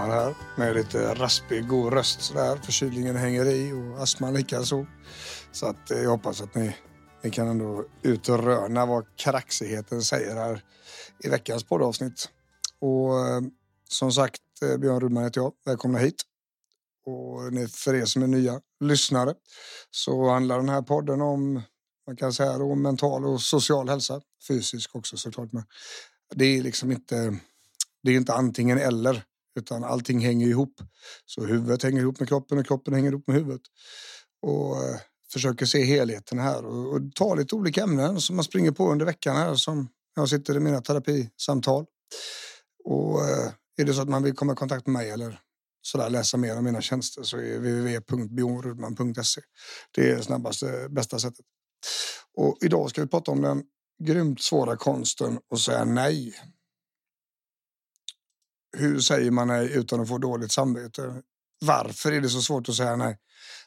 sommar här med lite raspig, god röst sådär. Förkylningen hänger i och astman likaså. Så att eh, jag hoppas att ni, ni kan ändå ut och röna vad kraxigheten säger här i veckans poddavsnitt. Och eh, som sagt, eh, Björn Rudman heter jag. Välkomna hit. Och för er som är nya lyssnare så handlar den här podden om man kan säga då, mental och social hälsa. Fysisk också såklart. Men det är liksom inte det är inte antingen eller, utan allting hänger ihop. Så huvudet hänger ihop med kroppen och kroppen hänger ihop med huvudet. Och eh, försöker se helheten här och, och ta lite olika ämnen som man springer på under veckan här som jag sitter i mina terapisamtal. Och eh, är det så att man vill komma i kontakt med mig eller sådär, läsa mer om mina tjänster så är www.bjornrudman.se. Det är det snabbaste, bästa sättet. Och idag ska vi prata om den grymt svåra konsten att säga nej hur säger man nej utan att få dåligt samvete? Varför är det så svårt att säga nej?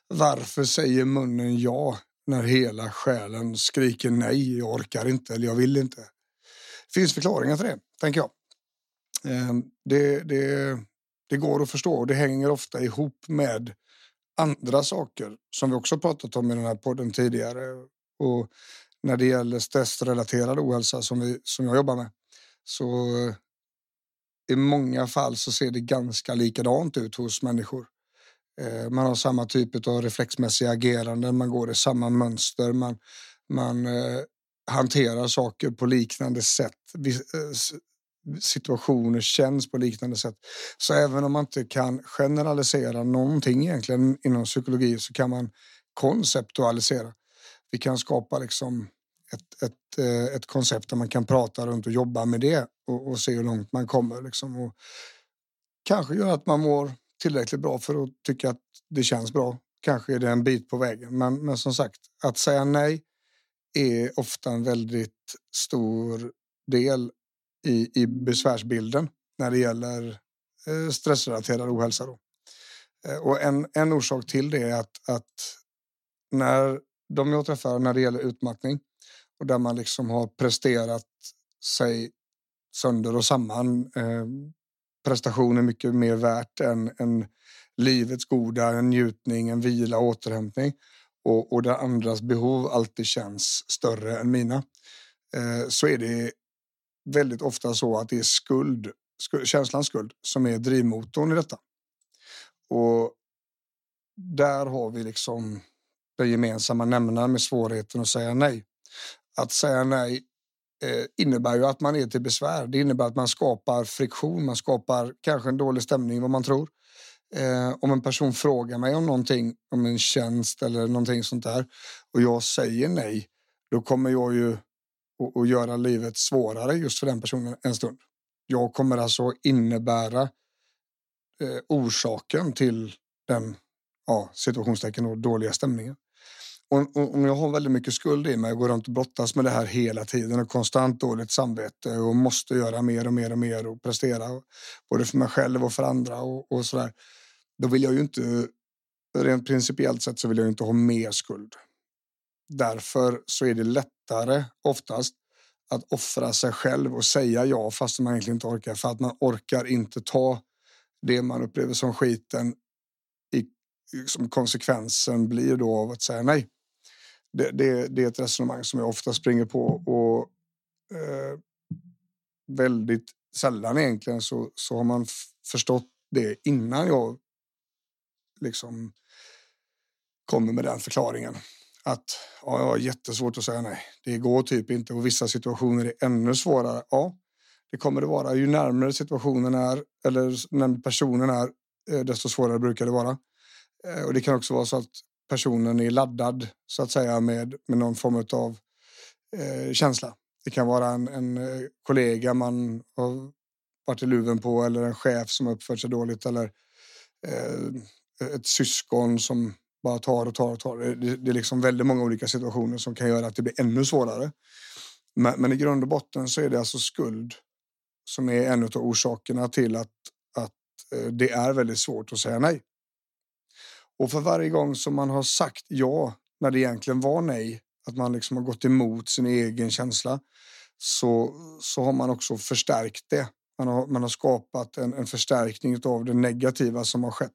Varför säger munnen ja när hela själen skriker nej, jag orkar inte eller jag vill inte? Det finns förklaringar till det, tänker jag. Ehm, det, det, det går att förstå och det hänger ofta ihop med andra saker som vi också pratat om i den här podden tidigare. Och när det gäller stressrelaterad ohälsa som, vi, som jag jobbar med så i många fall så ser det ganska likadant ut hos människor. Eh, man har samma typ av reflexmässiga ageranden, man går i samma mönster, man, man eh, hanterar saker på liknande sätt. Eh, situationer känns på liknande sätt. Så även om man inte kan generalisera någonting egentligen inom psykologi så kan man konceptualisera. Vi kan skapa liksom ett, ett, ett koncept där man kan prata runt och jobba med det och, och se hur långt man kommer. Liksom. Och kanske gör att man mår tillräckligt bra för att tycka att det känns bra. Kanske är det en bit på vägen. Men, men som sagt, att säga nej är ofta en väldigt stor del i, i besvärsbilden när det gäller eh, stressrelaterad ohälsa. Då. Eh, och en, en orsak till det är att, att när de jag träffar när det gäller utmattning och där man liksom har presterat sig sönder och samman. Eh, prestation är mycket mer värt än, än livets goda, en njutning, en vila, återhämtning och, och där andras behov alltid känns större än mina. Eh, så är det väldigt ofta så att det är skuld, skuld känslans skuld som är drivmotorn i detta. Och där har vi liksom den gemensamma nämnaren med svårigheten att säga nej att säga nej Eh, innebär ju att man är till besvär. Det innebär att man skapar friktion, man skapar kanske en dålig stämning vad man tror. Eh, om en person frågar mig om någonting, om en tjänst eller någonting sånt där och jag säger nej, då kommer jag ju att göra livet svårare just för den personen en stund. Jag kommer alltså innebära eh, orsaken till den ja, situationstecken och dåliga stämningen. Och, om jag har väldigt mycket skuld i mig och går runt och brottas med det här hela tiden och konstant dåligt samvete och måste göra mer och mer och mer och prestera både för mig själv och för andra och, och så där. Då vill jag ju inte, rent principiellt sett så vill jag inte ha mer skuld. Därför så är det lättare oftast att offra sig själv och säga ja fast man egentligen inte orkar för att man orkar inte ta det man upplever som skiten liksom som konsekvensen blir då av att säga nej det, det, det, är ett resonemang som jag ofta springer på och eh, väldigt sällan egentligen så, så har man förstått det innan jag liksom kommer med den förklaringen. att ja, jag har jättesvårt att säga nej. Det går typ inte och vissa situationer är ännu svårare. Ja, det kommer det vara. Ju närmare situationen är eller när personen är, eh, desto svårare brukar det vara. Eh, och det kan också vara så att personen är laddad så att säga med, med någon form av eh, känsla. Det kan vara en, en eh, kollega man har varit i luven på eller en chef som uppfört sig dåligt eller eh, ett syskon som bara tar och tar och tar. Det, det, är liksom väldigt många olika situationer som kan göra att det blir ännu svårare. Men, men i grund och botten så är det alltså skuld som är en av orsakerna till att, att eh, det är väldigt svårt att säga nej. Och för varje gång som man har sagt ja när det egentligen var nej, att man liksom har gått emot sin egen känsla, så, så har man också förstärkt det. Man har, man har skapat en, en förstärkning av det negativa som har skett.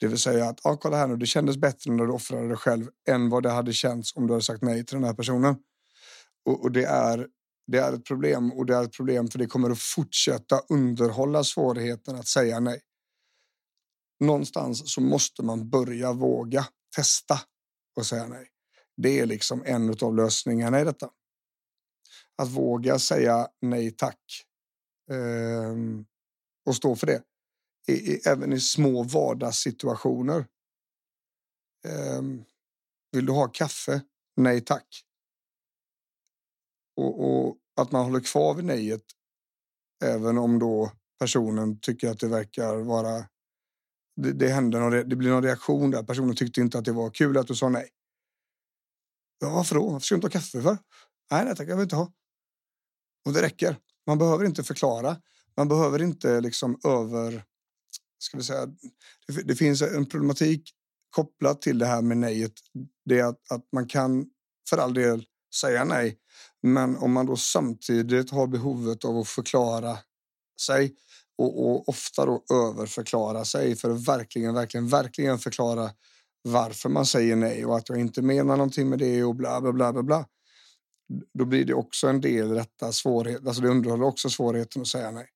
Det vill säga att, ah, kolla här nu, det kändes bättre när du offrade dig själv än vad det hade känts om du hade sagt nej till den här personen. Och, och det, är, det är ett problem och det är ett problem för det kommer att fortsätta underhålla svårigheten att säga nej. Någonstans så måste man börja våga testa och säga nej. Det är liksom en av lösningarna i detta. Att våga säga nej tack eh, och stå för det i, i, även i små vardagssituationer. Um, vill du ha kaffe? Nej tack. Och, och, att man håller kvar vid nejet även om då personen tycker att det verkar vara det, det hände någon, det blev någon reaktion där. Personen tyckte inte att det var kul att du sa nej. Ja, varför då? Varför ska du inte ha kaffe för? Nej, nej tack, jag vill inte ha. Och det räcker. Man behöver inte förklara. Man behöver inte liksom över ska vi säga, det, det finns en problematik kopplat till det här med nejet. Det är att, att man kan för all del säga nej, men om man då samtidigt har behovet av att förklara sig och, och ofta då överförklara sig för att verkligen, verkligen, verkligen förklara varför man säger nej och att jag inte menar någonting med det och bla, bla, bla, bla, bla. Då blir det också en del i detta svårighet, alltså det underhåller också svårigheten att säga nej.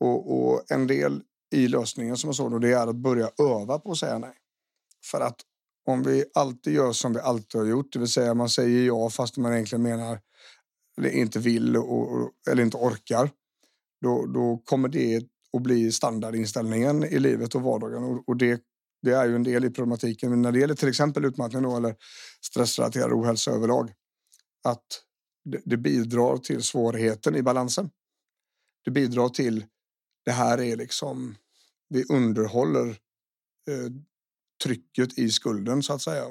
Och, och en del i lösningen som jag såg då, det är att börja öva på att säga nej. För att om vi alltid gör som vi alltid har gjort, det vill säga man säger ja fast man egentligen menar eller inte vill och, eller inte orkar, då, då kommer det att bli standardinställningen i livet och vardagen och, och det, det är ju en del i problematiken. Men när det gäller till exempel utmattning då, eller stressrelaterad ohälsa överlag, att det, det bidrar till svårigheten i balansen. Det bidrar till det här är liksom vi underhåller eh, trycket i skulden så att säga.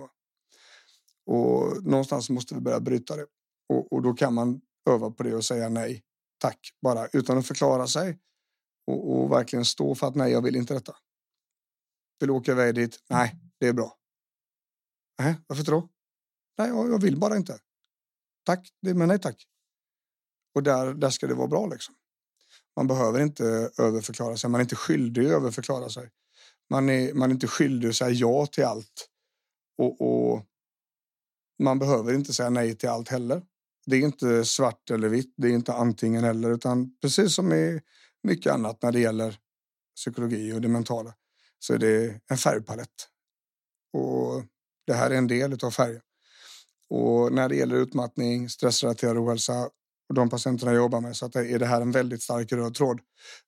Och någonstans måste vi börja bryta det och, och då kan man öva på det och säga nej tack bara utan att förklara sig och, och verkligen stå för att nej, jag vill inte detta. Vill åka iväg dit? Nej, det är bra. Nej, varför inte då? Nej, jag, jag vill bara inte. Tack, det men nej tack. Och där, där ska det vara bra liksom. Man behöver inte överförklara sig. Man är inte skyldig att överförklara sig. Man är, man är inte skyldig att säga ja till allt. Och, och man behöver inte säga nej till allt heller. Det är inte svart eller vitt. Det är inte antingen eller, utan precis som i mycket annat när det gäller psykologi och det mentala så är det en färgpalett. Och det här är en del av färgen. Och när det gäller utmattning, stressrelaterad ohälsa och de patienterna jag jobbar med så att är det här en väldigt stark röd tråd.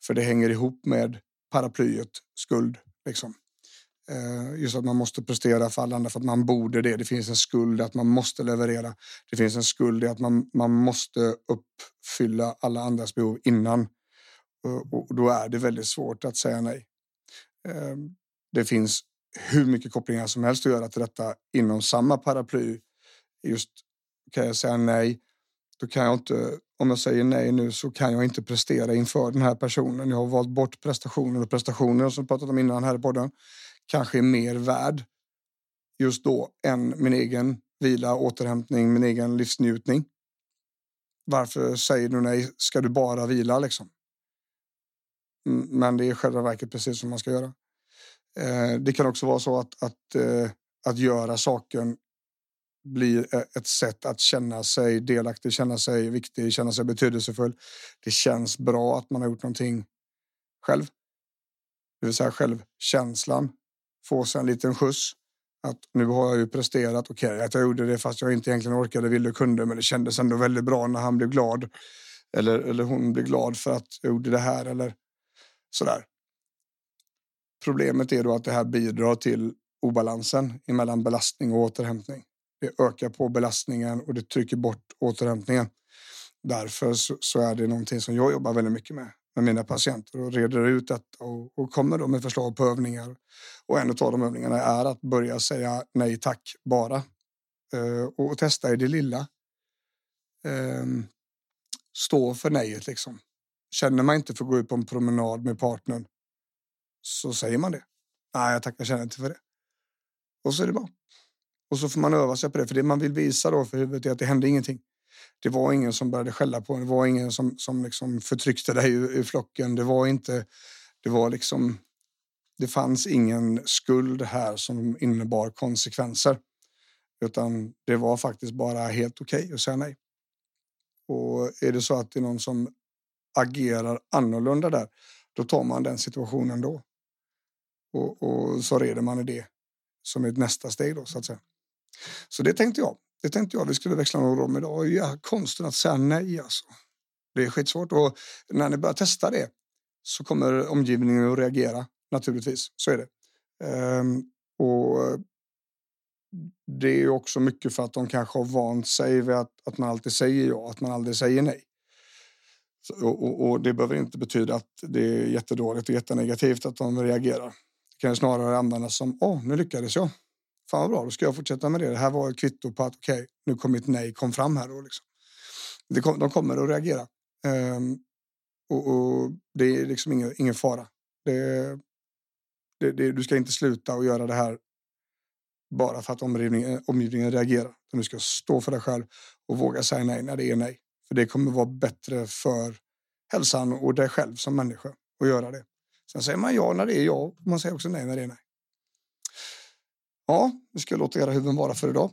För det hänger ihop med paraplyet skuld. Liksom. Eh, just att man måste prestera för alla andra för att man borde det. Det finns en skuld att man måste leverera. Det finns en skuld i att man, man måste uppfylla alla andras behov innan. Och då är det väldigt svårt att säga nej. Ehm, det finns hur mycket kopplingar som helst att göra till detta inom samma paraply. Just kan jag säga nej då kan jag inte, om jag säger nej nu så kan jag inte prestera inför den här personen. Jag har valt bort prestationer och prestationer som pratat om innan här i podden kanske är mer värd just då än min egen vila, återhämtning, min egen livsnjutning. Varför säger du nej? Ska du bara vila liksom? Men det är själva verket precis som man ska göra. Eh, det kan också vara så att, att, eh, att göra saken blir eh, ett sätt att känna sig delaktig, känna sig viktig, känna sig betydelsefull. Det känns bra att man har gjort någonting själv. Det vill säga självkänslan få sig en liten skjuts. Att nu har jag ju presterat, okej okay, att jag gjorde det fast jag inte egentligen orkade, ville och kunde men det kändes ändå väldigt bra när han blev glad. Eller, eller hon blev glad för att jag gjorde det här eller sådär. Problemet är då att det här bidrar till obalansen mellan belastning och återhämtning. Det ökar på belastningen och det trycker bort återhämtningen. Därför så, så är det någonting som jag jobbar väldigt mycket med med mina patienter och reder ut detta och, och kommer då med förslag på övningar. Och en av de övningarna är att börja säga nej tack bara uh, och testa i det lilla. Ehm, stå för nejet liksom. Känner man inte för att gå ut på en promenad med partnern så säger man det. Nej, jag tackar, jag känner inte för det. Och så är det bra. Och så får man öva sig på det, för det man vill visa då för huvudet är att det hände ingenting. Det var ingen som började skälla på en, det var ingen som, som liksom förtryckte dig ur, ur flocken. Det var inte, det var liksom, det fanns ingen skuld här som innebar konsekvenser. Utan det var faktiskt bara helt okej okay att säga nej. Och är det så att det är någon som agerar annorlunda där, då tar man den situationen då. Och, och så reder man i det som ett nästa steg då så att säga. Så det tänkte jag. Det tänkte jag vi skulle växla några om idag. Ja, konsten att säga nej alltså. Det är skitsvårt och när ni börjar testa det så kommer omgivningen att reagera naturligtvis. Så är det. Ehm, och det är också mycket för att de kanske har vant sig vid att, att man alltid säger ja, att man aldrig säger nej. Och, och, och, det behöver inte betyda att det är jättedåligt och jättenegativt att de reagerar. Det kan snarare användas som åh, nu lyckades jag. Fan vad bra, då ska jag fortsätta med det. Det här var ett kvitto på att okej, okay, nu kom mitt nej kom fram här då liksom. Det kom, de kommer att reagera. Um, och, och, det är liksom ingen, ingen fara. Det, det, det, du ska inte sluta och göra det här bara för att omgivningen, eh, omgivningen reagerar. Du ska stå för dig själv och våga säga nej när det är nej. För det kommer vara bättre för hälsan och dig själv som människa att göra det. Sen säger man ja när det är ja. Man säger också nej när det är nej. Ja, vi ska låta era huvuden vara för idag.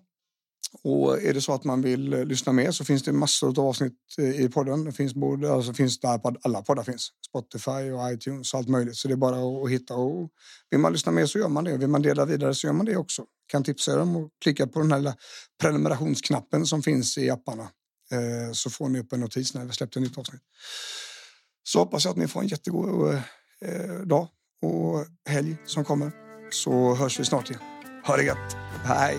Och är det så att man vill eh, lyssna mer så finns det massor av avsnitt eh, i podden. Det finns både, alltså finns där alla poddar finns. Spotify och iTunes och allt möjligt. Så det är bara att hitta och vill man lyssna mer så gör man det. Vill man dela vidare så gör man det också. Kan tipsa er om att klicka på den här prenumerationsknappen som finns i apparna. Eh, så får ni upp en notis när vi släppt ett nytt avsnitt. Så hoppas jag att ni får en jättegod dag och helg som kommer. Så hörs vi snart igen. Ha det gött. Hej.